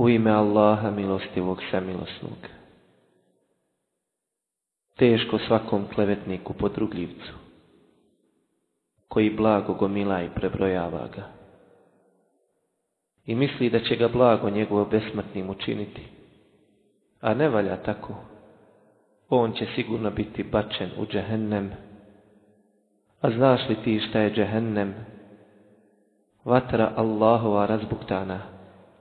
U ime Allaha milostivog samilosnog. Teško svakom klevetniku podrugljivcu, koji blago gomila i prebrojava ga. I misli da će ga blago njegovo besmrtnim učiniti, a ne valja tako. On će sigurno biti bačen u džehennem. A znaš li ti šta je džehennem? Vatra Allahova razbuktana. Vatra Allahova razbuktana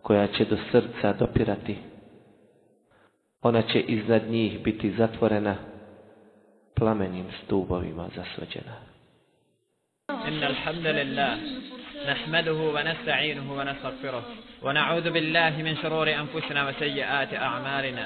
koja će do srca dopirati. Ona će iznad njih biti zatvorena plamenim stubovima zasvođena. Innal hamdalillah nahmaduhu wa nasta'inuhu wa nastaghfiruh wa na'udhu billahi min shururi anfusina wa sayyiati a'malina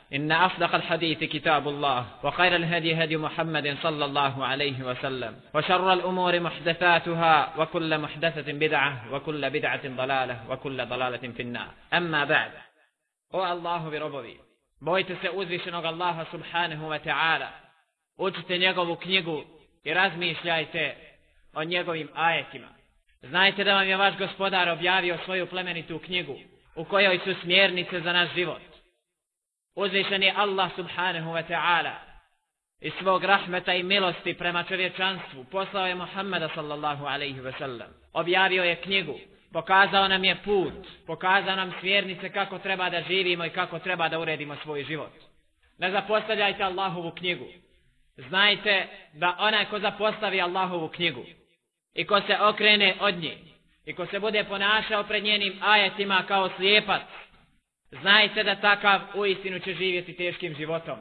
إن أصدق الحديث كتاب الله وخير الهدي هدي محمد صلى الله عليه وسلم وشر الأمور محدثاتها وكل محدثة بدعة وكل بدعة ضلالة وكل ضلالة في النار أما بعد هو الله بربوي بويت سأوزي شنوغ الله سبحانه وتعالى أجت نيغو كنيغو إرازمي شايته ونيغو إم آيتما Znajte da vam je vaš gospodar objavio svoju plemenitu knjigu u kojoj su smjernice za naš život. uzvišen je Allah subhanahu wa ta'ala iz svog rahmeta i milosti prema čovječanstvu poslao je Muhammada sallallahu alaihi wa sallam. Objavio je knjigu, pokazao nam je put, pokazao nam svjernice kako treba da živimo i kako treba da uredimo svoj život. Ne zapostavljajte Allahovu knjigu. Znajte da onaj ko zapostavi Allahovu knjigu i ko se okrene od njih i ko se bude ponašao pred njenim ajetima kao slijepac, Znajte da takav u istinu će živjeti teškim životom.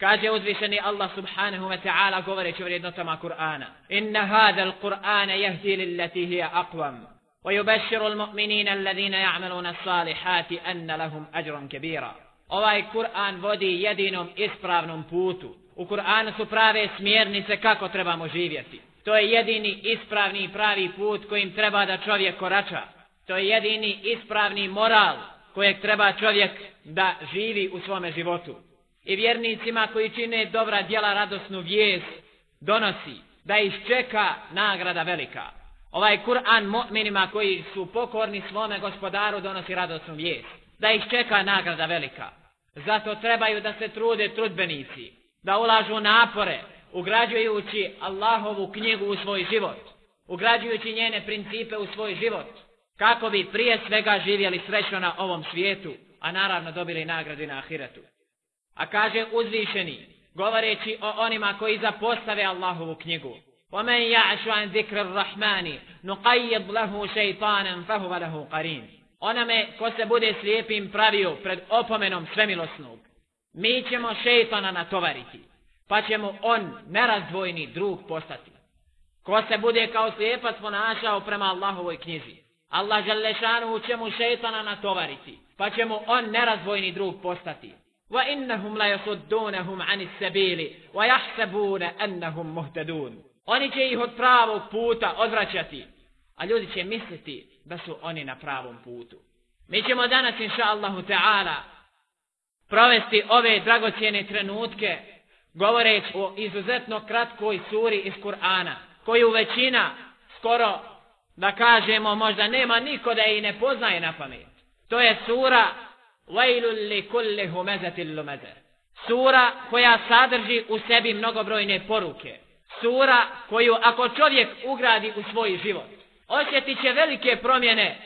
Kaže uzvišeni Allah subhanahu wa ta'ala govoreći o vrednotama Kur'ana. Inna hada l'Qur'ana jehdi lillati hiya akvam. Vajubeširu l'mu'minina alladhina ja'maluna salihati anna lahum ajran kebira. Ovaj Kur'an vodi jedinom ispravnom putu. U Kur'anu su prave smjernice kako trebamo živjeti. To je jedini ispravni pravi put kojim treba da čovjek korača. To je jedini ispravni moral kojeg treba čovjek da živi u svome životu. I vjernicima koji čine dobra djela radosnu vijez donosi da ih čeka nagrada velika. Ovaj Kur'an mu'minima koji su pokorni svome gospodaru donosi radosnu vijez. Da ih čeka nagrada velika. Zato trebaju da se trude trudbenici. Da ulažu napore ugrađujući Allahovu knjigu u svoj život. Ugrađujući njene principe u svoj život kako bi prije svega živjeli srećno na ovom svijetu, a naravno dobili nagrade na ahiretu. A kaže uzvišeni, govoreći o onima koji zapostave Allahovu knjigu, وَمَنْ يَعْشُ عَنْ ذِكْرِ الرَّحْمَانِ نُقَيِّبْ لَهُ شَيْطَانًا فَهُوَ لَهُ قَرِينِ Onome ko se bude slijepim pravio pred opomenom svemilosnog, mi ćemo šeitana natovariti, pa će mu on nerazdvojni drug postati. Ko se bude kao slijepac ponašao prema Allahovoj knjizi, Allah Želešanuhu će mu šeitana natovariti, pa će mu on nerazvojni drug postati. Wa innahum la yasuddunahum anis sabili wa yahsabuna annahum muhtadun. Oni će ih od pravog puta odvraćati, a ljudi će misliti da su oni na pravom putu. Mi ćemo danas inshallah taala provesti ove dragocjene trenutke govoreći o izuzetno kratkoj suri iz Kur'ana, koju većina skoro da kažemo možda nema niko da je ne poznaje na pamet. To je sura Vajlul li kulli humezatil lumeze. Sura koja sadrži u sebi mnogobrojne poruke. Sura koju ako čovjek ugradi u svoj život, osjetit će velike promjene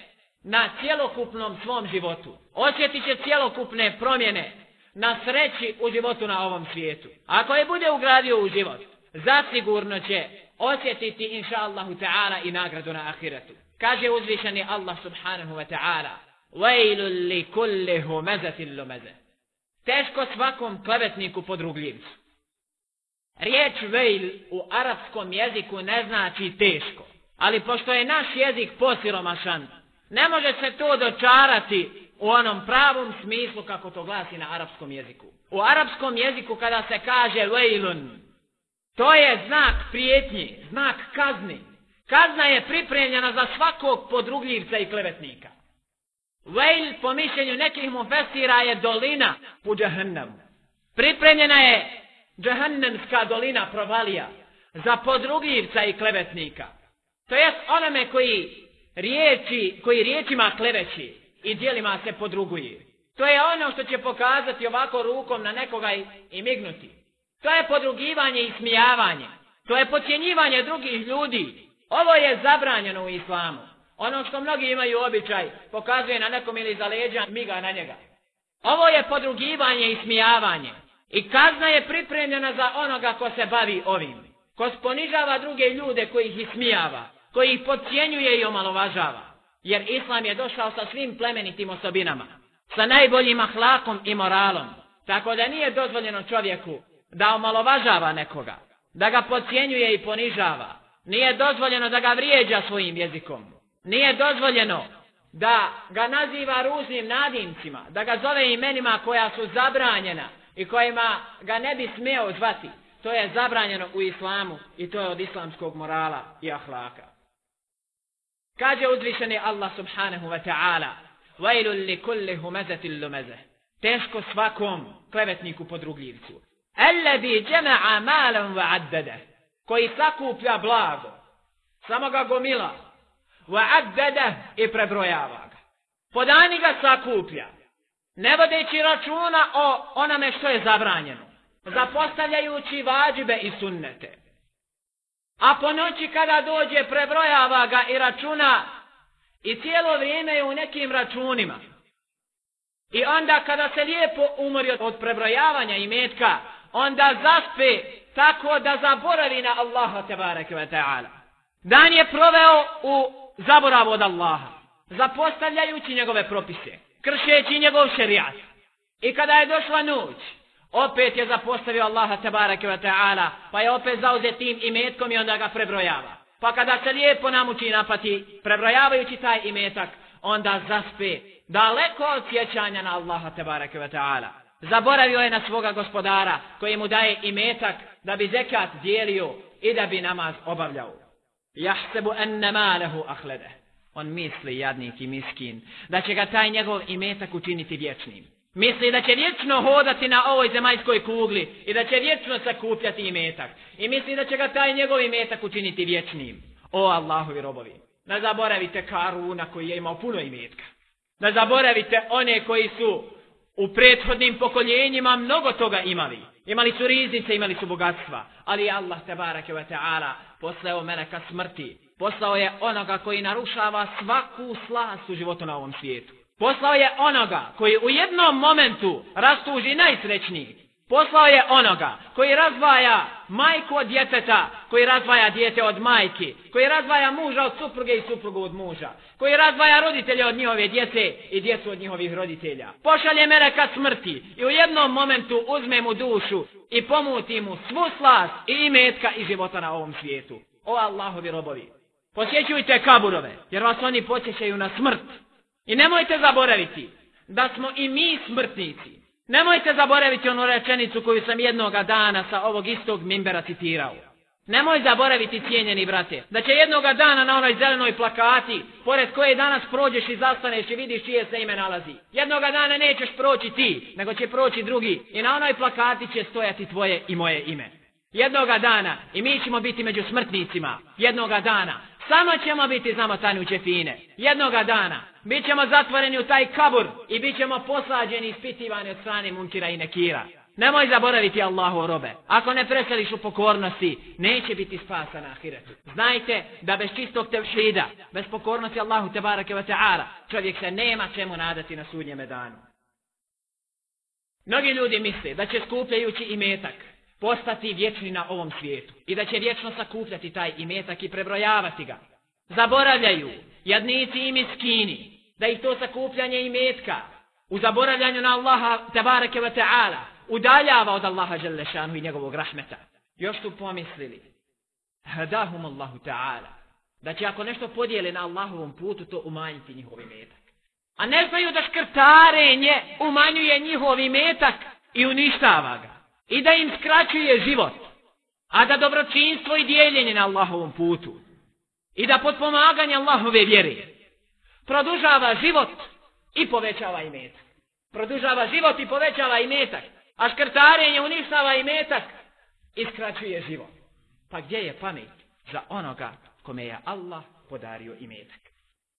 na cjelokupnom svom životu. Osjetit će cjelokupne promjene na sreći u životu na ovom svijetu. Ako je bude ugradio u život, zasigurno će osjetiti inša Allahu ta'ala i nagradu na ahiretu. Kaže uzvišeni Allah subhanahu wa ta'ala Vajlu li kulli humezati lumeze Teško svakom klevetniku podrugljivcu. Riječ vejl u arapskom jeziku ne znači teško. Ali pošto je naš jezik posiromašan, ne može se to dočarati u onom pravom smislu kako to glasi na arapskom jeziku. U arapskom jeziku kada se kaže vejlun, To je znak prijetnje, znak kazni. Kazna je pripremljena za svakog podrugljivca i klevetnika. Vejl, po mišljenju nekih mu festira, je dolina u džahnem. Pripremljena je džahnemska dolina provalija za podrugljivca i klevetnika. To je onome koji, riječi, koji riječima kleveći i dijelima se podruguje. To je ono što će pokazati ovako rukom na nekoga i, i mignuti. To je podrugivanje i smijavanje. To je pocijenjivanje drugih ljudi. Ovo je zabranjeno u islamu. Ono što mnogi imaju običaj, pokazuje na nekom ili za leđa, miga na njega. Ovo je podrugivanje i smijavanje. I kazna je pripremljena za onoga ko se bavi ovim. Ko sponižava druge ljude koji ih smijava, koji ih pocijenjuje i omalovažava. Jer islam je došao sa svim plemenitim osobinama. Sa najboljim ahlakom i moralom. Tako da nije dozvoljeno čovjeku da omalovažava nekoga, da ga pocijenjuje i ponižava. Nije dozvoljeno da ga vrijeđa svojim jezikom. Nije dozvoljeno da ga naziva ružnim nadimcima, da ga zove imenima koja su zabranjena i kojima ga ne bi smio zvati. To je zabranjeno u islamu i to je od islamskog morala i ahlaka. Kaže uzvišeni Allah subhanahu wa ta'ala وَيْلُ لِكُلِّهُ مَزَةِ اللُّمَزَةِ Teško svakom klevetniku podrugljivcu. Allazi jama'a malan wa 'addada. Koji sakuplja blago. Samo ga gomila. Wa 'addada i prebrojava ga. Podani ga sakuplja. Ne vodeći računa o onome što je zabranjeno. Zapostavljajući vađibe i sunnete. A po noći kada dođe prebrojava ga i računa i cijelo vrijeme je u nekim računima. I onda kada se lijepo umori od prebrojavanja i metka, onda zaspe tako da zaboravi na Allaha tebareke ve ta'ala. Dan je proveo u zaboravu od Allaha, zapostavljajući njegove propise, kršeći njegov šerijat. I kada je došla noć, opet je zapostavio Allaha tebareke ve ta'ala, pa je opet zauze tim imetkom i onda ga prebrojava. Pa kada se lijepo namući i napati, prebrojavajući taj imetak, onda zaspe daleko od sjećanja na Allaha tebareke ve ta'ala. Zaboravio je na svoga gospodara koji mu daje imetak da bi zekat dijelio i da bi namaz obavljao. Jahsebu enne malehu ahlede. On misli jadnik i miskin da će ga taj njegov imetak učiniti vječnim. Misli da će vječno hodati na ovoj zemaljskoj kugli i da će vječno sakupljati imetak. I misli da će ga taj njegov imetak učiniti vječnim. O Allahovi robovi, ne zaboravite Karuna koji je imao puno imetka. Ne zaboravite one koji su U prethodnim pokoljenjima mnogo toga imali. Imali su riznice, imali su bogatstva. Ali Allah te barake ve ta'ala poslao meleka smrti. Poslao je onoga koji narušava svaku slast u životu na ovom svijetu. Poslao je onoga koji u jednom momentu rastuži najsrećniji Poslao je onoga koji razvaja majku od djeteta, koji razvaja djete od majke, koji razvaja muža od supruge i suprugu od muža, koji razvaja roditelje od njihove djece i djecu od njihovih roditelja. Pošalje Meleka smrti i u jednom momentu uzme mu dušu i pomuti mu svu slas i imetka i života na ovom svijetu. O Allahovi robovi, posjećujte kaburove jer vas oni posjećaju na smrt. I nemojte zaboraviti da smo i mi smrtnici. Nemojte zaboraviti onu rečenicu koju sam jednoga dana sa ovog istog mimbera citirao. Nemoj zaboraviti, cijenjeni brate, da će jednoga dana na onoj zelenoj plakati, pored koje danas prođeš i zastaneš i vidiš čije se ime nalazi. Jednoga dana nećeš proći ti, nego će proći drugi i na onoj plakati će stojati tvoje i moje ime. Jednoga dana, i mi ćemo biti među smrtnicima, jednoga dana, samo ćemo biti zamotani u čefine. Jednoga dana bit ćemo zatvoreni u taj kabur i bit ćemo poslađeni i ispitivani od strane munkira i nekira. Nemoj zaboraviti Allahu robe. Ako ne preseliš u pokornosti, neće biti spasa na ahiretu. Znajte da bez čistog tevšida, bez pokornosti Allahu te barake va teara, čovjek se nema čemu nadati na sudnjeme danu. Mnogi ljudi misle da će skupljajući i metak, postati vječni na ovom svijetu i da će vječno sakupljati taj imetak i prebrojavati ga. Zaboravljaju jadnici i miskini da ih to sakupljanje imetka u zaboravljanju na Allaha tabareke wa ta'ala udaljava od Allaha želešanu i njegovog rahmeta. Još su pomislili hadahum Allahu ta'ala da će ako nešto podijele na Allahovom putu to umanjiti njihovi metak. A ne znaju da škrtarenje umanjuje njihovi metak i uništava ga i da im skraćuje život, a da dobročinstvo i dijeljenje na Allahovom putu i da podpomaganje Allahove vjere produžava život i povećava i metak. Produžava život i povećava i metak, a škrtarenje uništava i metak i skraćuje život. Pa gdje je pamet za onoga kome je Allah podario i metak?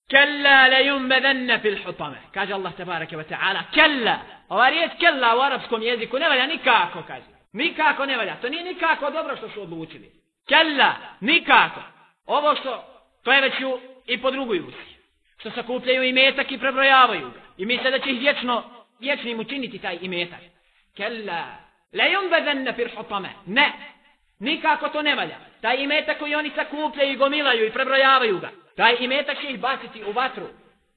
kella le yumbedenne fil hutame. Kaže Allah tabaraka wa ta'ala, kella. Ova riječ kella u arapskom jeziku ne valja nikako, kaže. Nikako ne valja. To nije nikako dobro što su odlučili. Kella, nikako. Ovo što, to je već u, i po drugoj usi. Što sakupljaju imetak i prebrojavaju ga. I misle da će ih vječno, vječno im učiniti taj imetak. Kella, le yumbedenne fil hutame. Ne, Nikako to ne valja. Taj imetak koji oni sakupljaju i gomilaju i prebrojavaju ga. Taj imetak će ih baciti u vatru.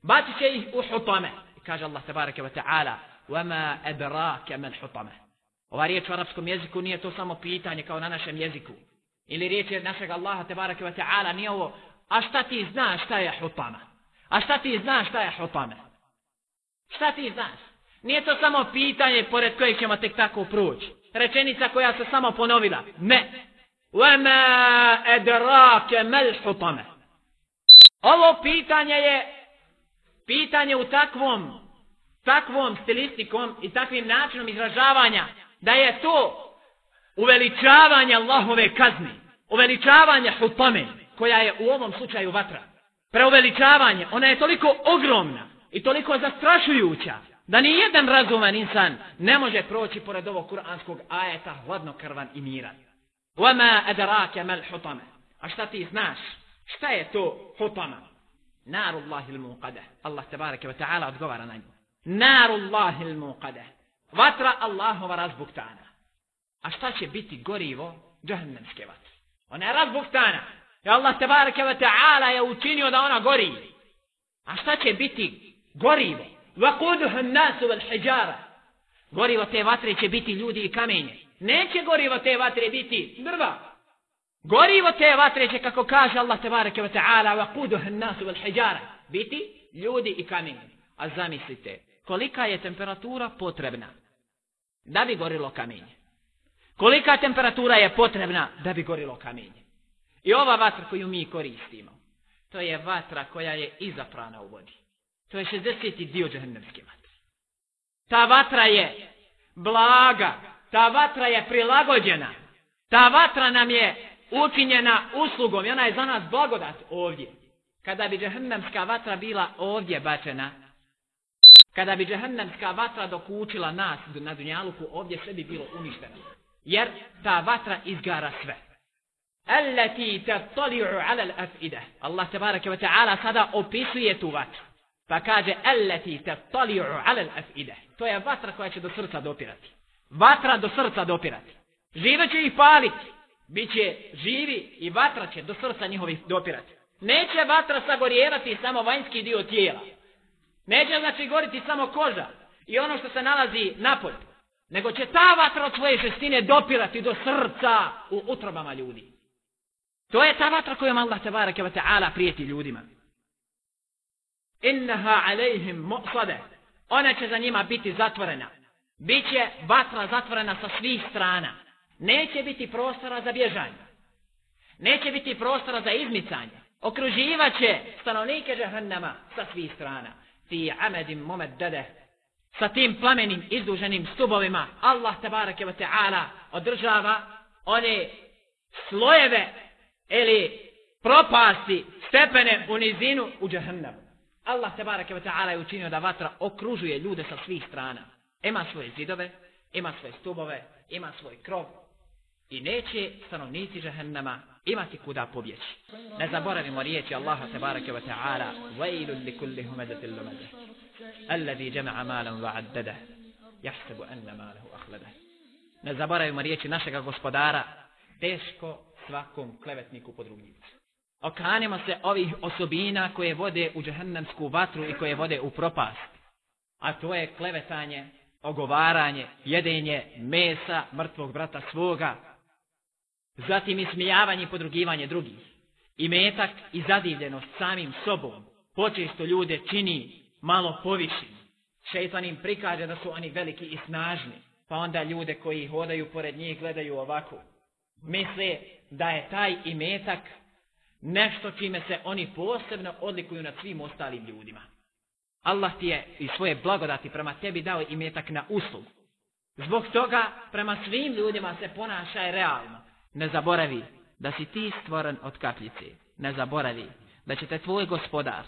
Bacit će ih u hutame. I kaže Allah tabaraka wa ta'ala. Wama edrake men hutame. Ova riječ u arapskom jeziku nije to samo pitanje kao na našem jeziku. Ili riječ je našeg Allaha tabaraka wa ta'ala nije ovo. A šta ti znaš šta je hutama? A šta ti znaš šta je hutama? Šta ti znaš? Nije to samo pitanje pored kojeg ćemo tek tako proći rečenica koja se samo ponovila. Ne. وَمَا أَدْرَاكَ مَلْحُطَمَ Ovo pitanje je pitanje u takvom takvom stilistikom i takvim načinom izražavanja da je to uveličavanje Allahove kazni, uveličavanje hutame koja je u ovom slučaju vatra. Preuveličavanje, ona je toliko ogromna i toliko zastrašujuća Da ni jedan razuman insan ne može proći pored ovog kuranskog ajeta hladno krvan i miran. وَمَا أَدَرَاكَ مَا الْحُطَمَ A šta ti znaš? Šta je to hutama? Naru Allahi l-muqadah. Allah tabaraka wa ta'ala odgovara na nju. Naru Allahi l-muqadah. Vatra Allahova razbuktana. A šta će biti gorivo? Džahnemske vatre. Ona je razbuktana. I Allah tabaraka wa ta'ala je učinio da ona gori. A šta će biti gorivo? Vakuduha nasu vel hijara. Gorivo te vatre će biti ljudi i kamenje. Neće gorivo te vatre biti drva. Gorivo te vatre će, kako kaže Allah tebareke ve taala, vakuduha nasu vel hijara, biti ljudi i kamenje. A zamislite, kolika je temperatura potrebna da bi gorilo kamenje? Kolika temperatura je potrebna da bi gorilo kamenje? I ova vatra koju mi koristimo, to je vatra koja je izaprana u vodi. To je 60. dio džahennemske vatre. Ta vatra je blaga. Ta vatra je prilagođena. Ta vatra nam je učinjena uslugom. I ona je za nas blagodat ovdje. Kada bi džahennemska vatra bila ovdje bačena, kada bi džahennemska vatra dokučila nas na dunjaluku, ovdje sve bi bilo uništeno. Jer ta vatra izgara sve. Allati tattali'u ala al-af'ideh. Allah tebara kao ta'ala sada opisuje tu vatru. Pa kaže, elleti te toliju alel afide. To je vatra koja će do srca dopirati. Vatra do srca dopirati. Žive će ih paliti. Biće živi i vatra će do srca njihovih dopirati. Neće vatra sagorijevati samo vanjski dio tijela. Neće znači goriti samo koža i ono što se nalazi napolj. Nego će ta vatra od svoje šestine dopirati do srca u utrobama ljudi. To je ta vatra kojom Allah se barakeva ta'ala prijeti ljudima innaha alejhim mu'sada ona će za njima biti zatvorena biće vatra zatvorena sa svih strana neće biti prostora za bježanje neće biti prostora za izmicanje okruživaće stanovnike džehennema sa svih strana fi amadin mumaddada sa tim plamenim izduženim stubovima Allah tebareke ve taala održava one slojeve ili propasti stepene u nizinu u džehennemu Allah se barake ta'ala je učinio da vatra okružuje ljude sa svih strana. Ima svoje zidove, ima svoje stubove, ima svoj krov. I neće stanovnici žahennama imati kuda pobjeći. Ne zaboravimo riječi Allaha se barake wa ta'ala وَيْلُ لِكُلِّ هُمَدَةِ اللُّمَدَةِ أَلَّذِي جَمَعَ مَالًا وَعَدَّدَهِ يَحْسَبُ أَنَّ مَالَهُ أَخْلَدَهِ Ne zaboravimo riječi našega gospodara teško svakom klevetniku podrugnjivcu. Okanimo se ovih osobina koje vode u džahennemsku vatru i koje vode u propast. A to je klevetanje, ogovaranje, jedenje mesa mrtvog brata svoga. Zatim ismijavanje i podrugivanje drugih. I metak i zadivljenost samim sobom počesto ljude čini malo povišim. Šeitan im prikaže da su oni veliki i snažni. Pa onda ljude koji hodaju pored njih gledaju ovako. Misle da je taj imetak metak nešto čime se oni posebno odlikuju nad svim ostalim ljudima. Allah ti je i svoje blagodati prema tebi dao i metak na uslugu. Zbog toga prema svim ljudima se ponašaj realno. Ne zaboravi da si ti stvoren od kapljice. Ne zaboravi da će te tvoj gospodar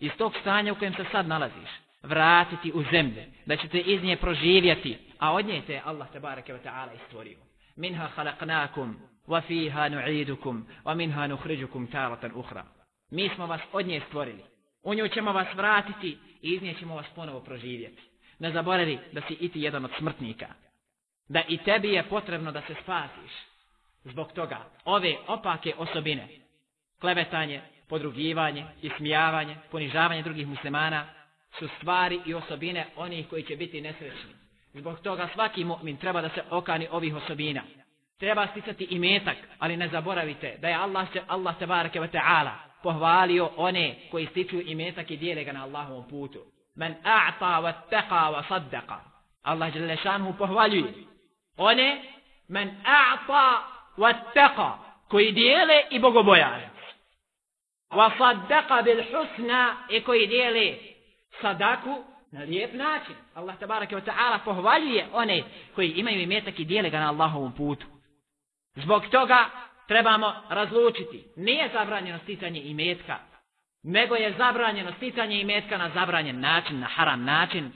iz tog stanja u kojem se sad nalaziš vratiti u zemlje. Da će te iz nje proživjeti. A od nje te Allah te bareke ve ta'ala istvorio. Minha halaknakum وَفِيهَا نُعِيدُكُمْ وَمِنْهَا نُخْرِجُكُمْ تَارَةً أُخْرَ Mi smo vas od nje stvorili. U nju ćemo vas vratiti i iz nje ćemo vas ponovo proživjeti. Ne zaboravi da si iti jedan od smrtnika. Da i tebi je potrebno da se spasiš. Zbog toga ove opake osobine, klevetanje, podrugivanje, ismijavanje, ponižavanje drugih muslimana, su stvari i osobine onih koji će biti nesrećni. Zbog toga svaki mu'min treba da se okani ovih osobina treba sticati i metak, ali ne zaboravite da je Allah se Allah se bareke ve taala pohvalio one koji stiču i metak i dijele ga na Allahovom putu. Men a'ta wa taqa wa saddaqa. Allah dželle šanhu pohvaljuje one men a'ta wa taqa koji dijele i bogobojan. Wa saddaqa bil husna i koji dijele sadaku na lijep način. Allah tabaraka wa ta'ala pohvaljuje one koji imaju imetak i dijele ga na Allahovom putu. Zbog toga trebamo razlučiti. Nije zabranjeno sticanje i metka, nego je zabranjeno sticanje i metka na zabranjen način, na haram način.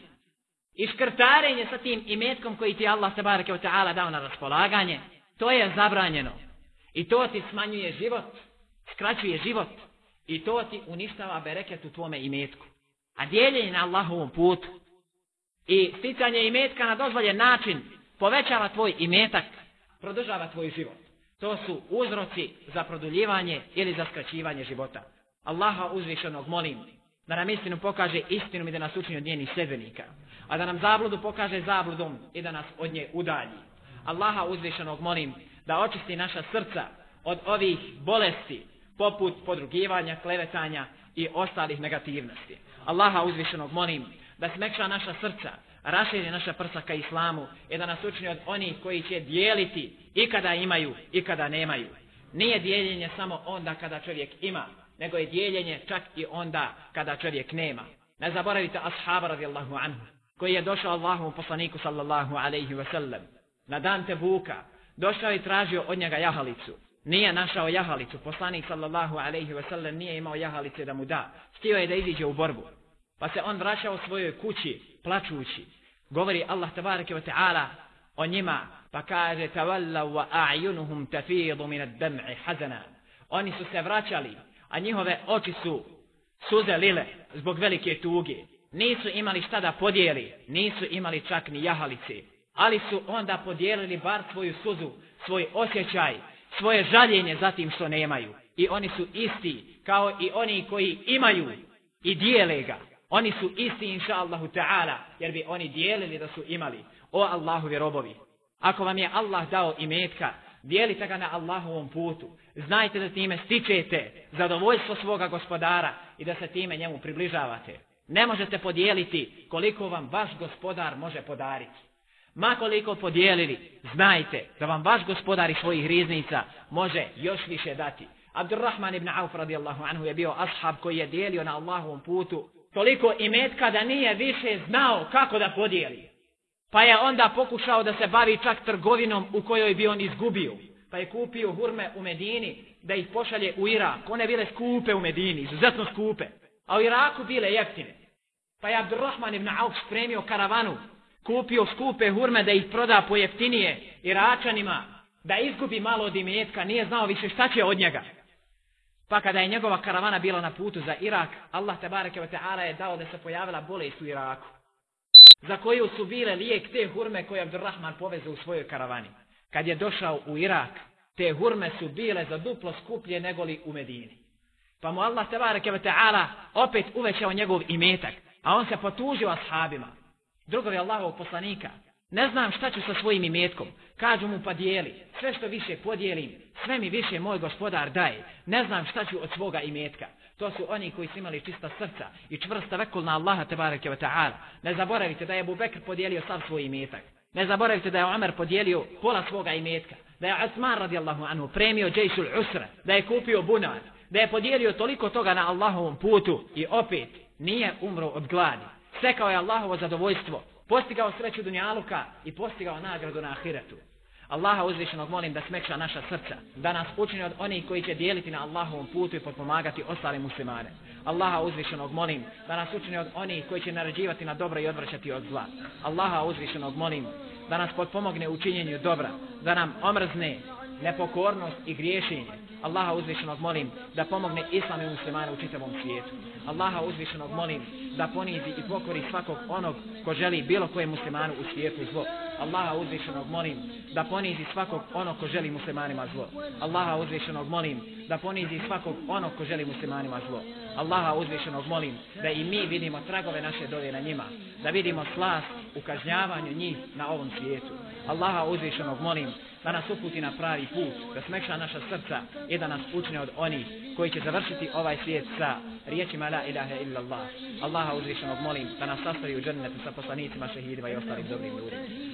I škrtarenje sa tim i metkom koji ti Allah se barake u ta'ala dao na raspolaganje, to je zabranjeno. I to ti smanjuje život, skraćuje život. I to ti uništava bereket u tvome i metku. A dijeljenje na Allahovom putu i sticanje i metka na dozvoljen način povećava tvoj i metak produžava tvoj život. To su uzroci za produljivanje ili za skraćivanje života. Allaha uzvišenog molim da nam istinu pokaže istinom i da nas učini od njenih sedbenika, a da nam zabludu pokaže zabludom i da nas od nje udalji. Allaha uzvišenog molim da očisti naša srca od ovih bolesti poput podrugivanja, klevetanja i ostalih negativnosti. Allaha uzvišenog molim da smekša naša srca rasjeri naša prsa ka islamu i e da nas učini od onih koji će dijeliti i kada imaju i kada nemaju. Nije dijeljenje samo onda kada čovjek ima, nego je dijeljenje čak i onda kada čovjek nema. Ne zaboravite ashaba radijallahu anhu, koji je došao Allahom poslaniku sallallahu alaihi ve sellem na dan Tebuka, došao i tražio od njega jahalicu. Nije našao jahalicu, poslanik sallallahu alaihi ve sellem nije imao jahalice da mu da, stio je da iziđe u borbu. Pa se on vraćao svojoj kući, plačući. Govori Allah tabaraka wa ta'ala o njima, pa kaže tavallav wa a'yunuhum tafidu minad dam'i hazana. Oni su se vraćali, a njihove oči su suze lile zbog velike tuge. Nisu imali šta da podijeli, nisu imali čak ni jahalice. Ali su onda podijelili bar svoju suzu, svoj osjećaj, svoje žaljenje za tim što nemaju. I oni su isti kao i oni koji imaju i dijele ga. Oni su isti inša Allahu ta'ala, jer bi oni dijelili da su imali. O Allahovi robovi, ako vam je Allah dao imetka, dijelite ga na Allahovom putu. Znajte da time stičete zadovoljstvo svoga gospodara i da se time njemu približavate. Ne možete podijeliti koliko vam vaš gospodar može podariti. Ma koliko podijelili, znajte da vam vaš gospodar i svojih riznica može još više dati. Abdurrahman ibn Auf radijallahu anhu je bio ashab koji je dijelio na Allahovom putu toliko imetka da nije više znao kako da podijeli. Pa je onda pokušao da se bavi čak trgovinom u kojoj bi on izgubio. Pa je kupio hurme u Medini da ih pošalje u Irak. One bile skupe u Medini, izuzetno skupe. A u Iraku bile jeftine. Pa je Abdurrahman ibn Auf spremio karavanu. Kupio skupe hurme da ih proda po jeftinije Iračanima. Da izgubi malo od imetka, nije znao više šta će od njega. Pa kada je njegova karavana bila na putu za Irak, Allah tabareke wa ta'ala je dao da se pojavila bolest u Iraku. Za koju su bile lijek te hurme koje je Abdurrahman poveze u svojoj karavani. Kad je došao u Irak, te hurme su bile za duplo skuplje negoli u Medini. Pa mu Allah tabareke wa ta'ala opet uvećao njegov imetak, a on se potužio ashabima. Drugovi Allahov poslanika, ne znam šta ću sa svojim imetkom. Kažu mu pa dijeli, sve što više podijelim, sve mi više moj gospodar daje. Ne znam šta ću od svoga imetka. To su oni koji su imali čista srca i čvrsta vekul na Allaha tebareke wa ta'ala. Ne zaboravite da je Abu Bekr podijelio sav svoj imetak. Ne zaboravite da je Omer podijelio pola svoga imetka. Da je Osman radijallahu anhu premio džejšul usra, da je kupio bunar, da je podijelio toliko toga na Allahovom putu i opet nije umro od gladi. Sekao je Allahovo zadovoljstvo postigao sreću dunjaluka i postigao nagradu na ahiretu. Allaha uzvišenog molim da smekša naša srca, da nas učini od onih koji će dijeliti na Allahovom putu i potpomagati ostale muslimane. Allaha uzvišenog molim da nas učini od onih koji će narađivati na dobro i odvraćati od zla. Allaha uzvišenog molim da nas potpomogne u činjenju dobra, da nam omrzne nepokornost i griješenje. Allaha uzvišenog molim da pomogne islam i muslimana u čitavom svijetu. Allaha uzvišenog molim da ponizi i pokori svakog onog ko želi bilo koje muslimanu u svijetu zlo. Allaha uzvišenog molim da ponizi svakog onog ko želi muslimanima zlo. Allaha uzvišenog molim da ponizi svakog onog ko želi muslimanima zlo. Allaha uzvišenog molim da i mi vidimo tragove naše dole na njima. Da vidimo slast u kažnjavanju njih na ovom svijetu. Allaha uzvišenog molim da nas uputi na pravi put, da smekša naša srca i da nas učne od onih koji će završiti ovaj svijet sa riječima la ilaha illa Allah. Allaha uzvišenog molim da nas sastavi u džernetu sa poslanicima šehidima i ostalim dobrim ljudima.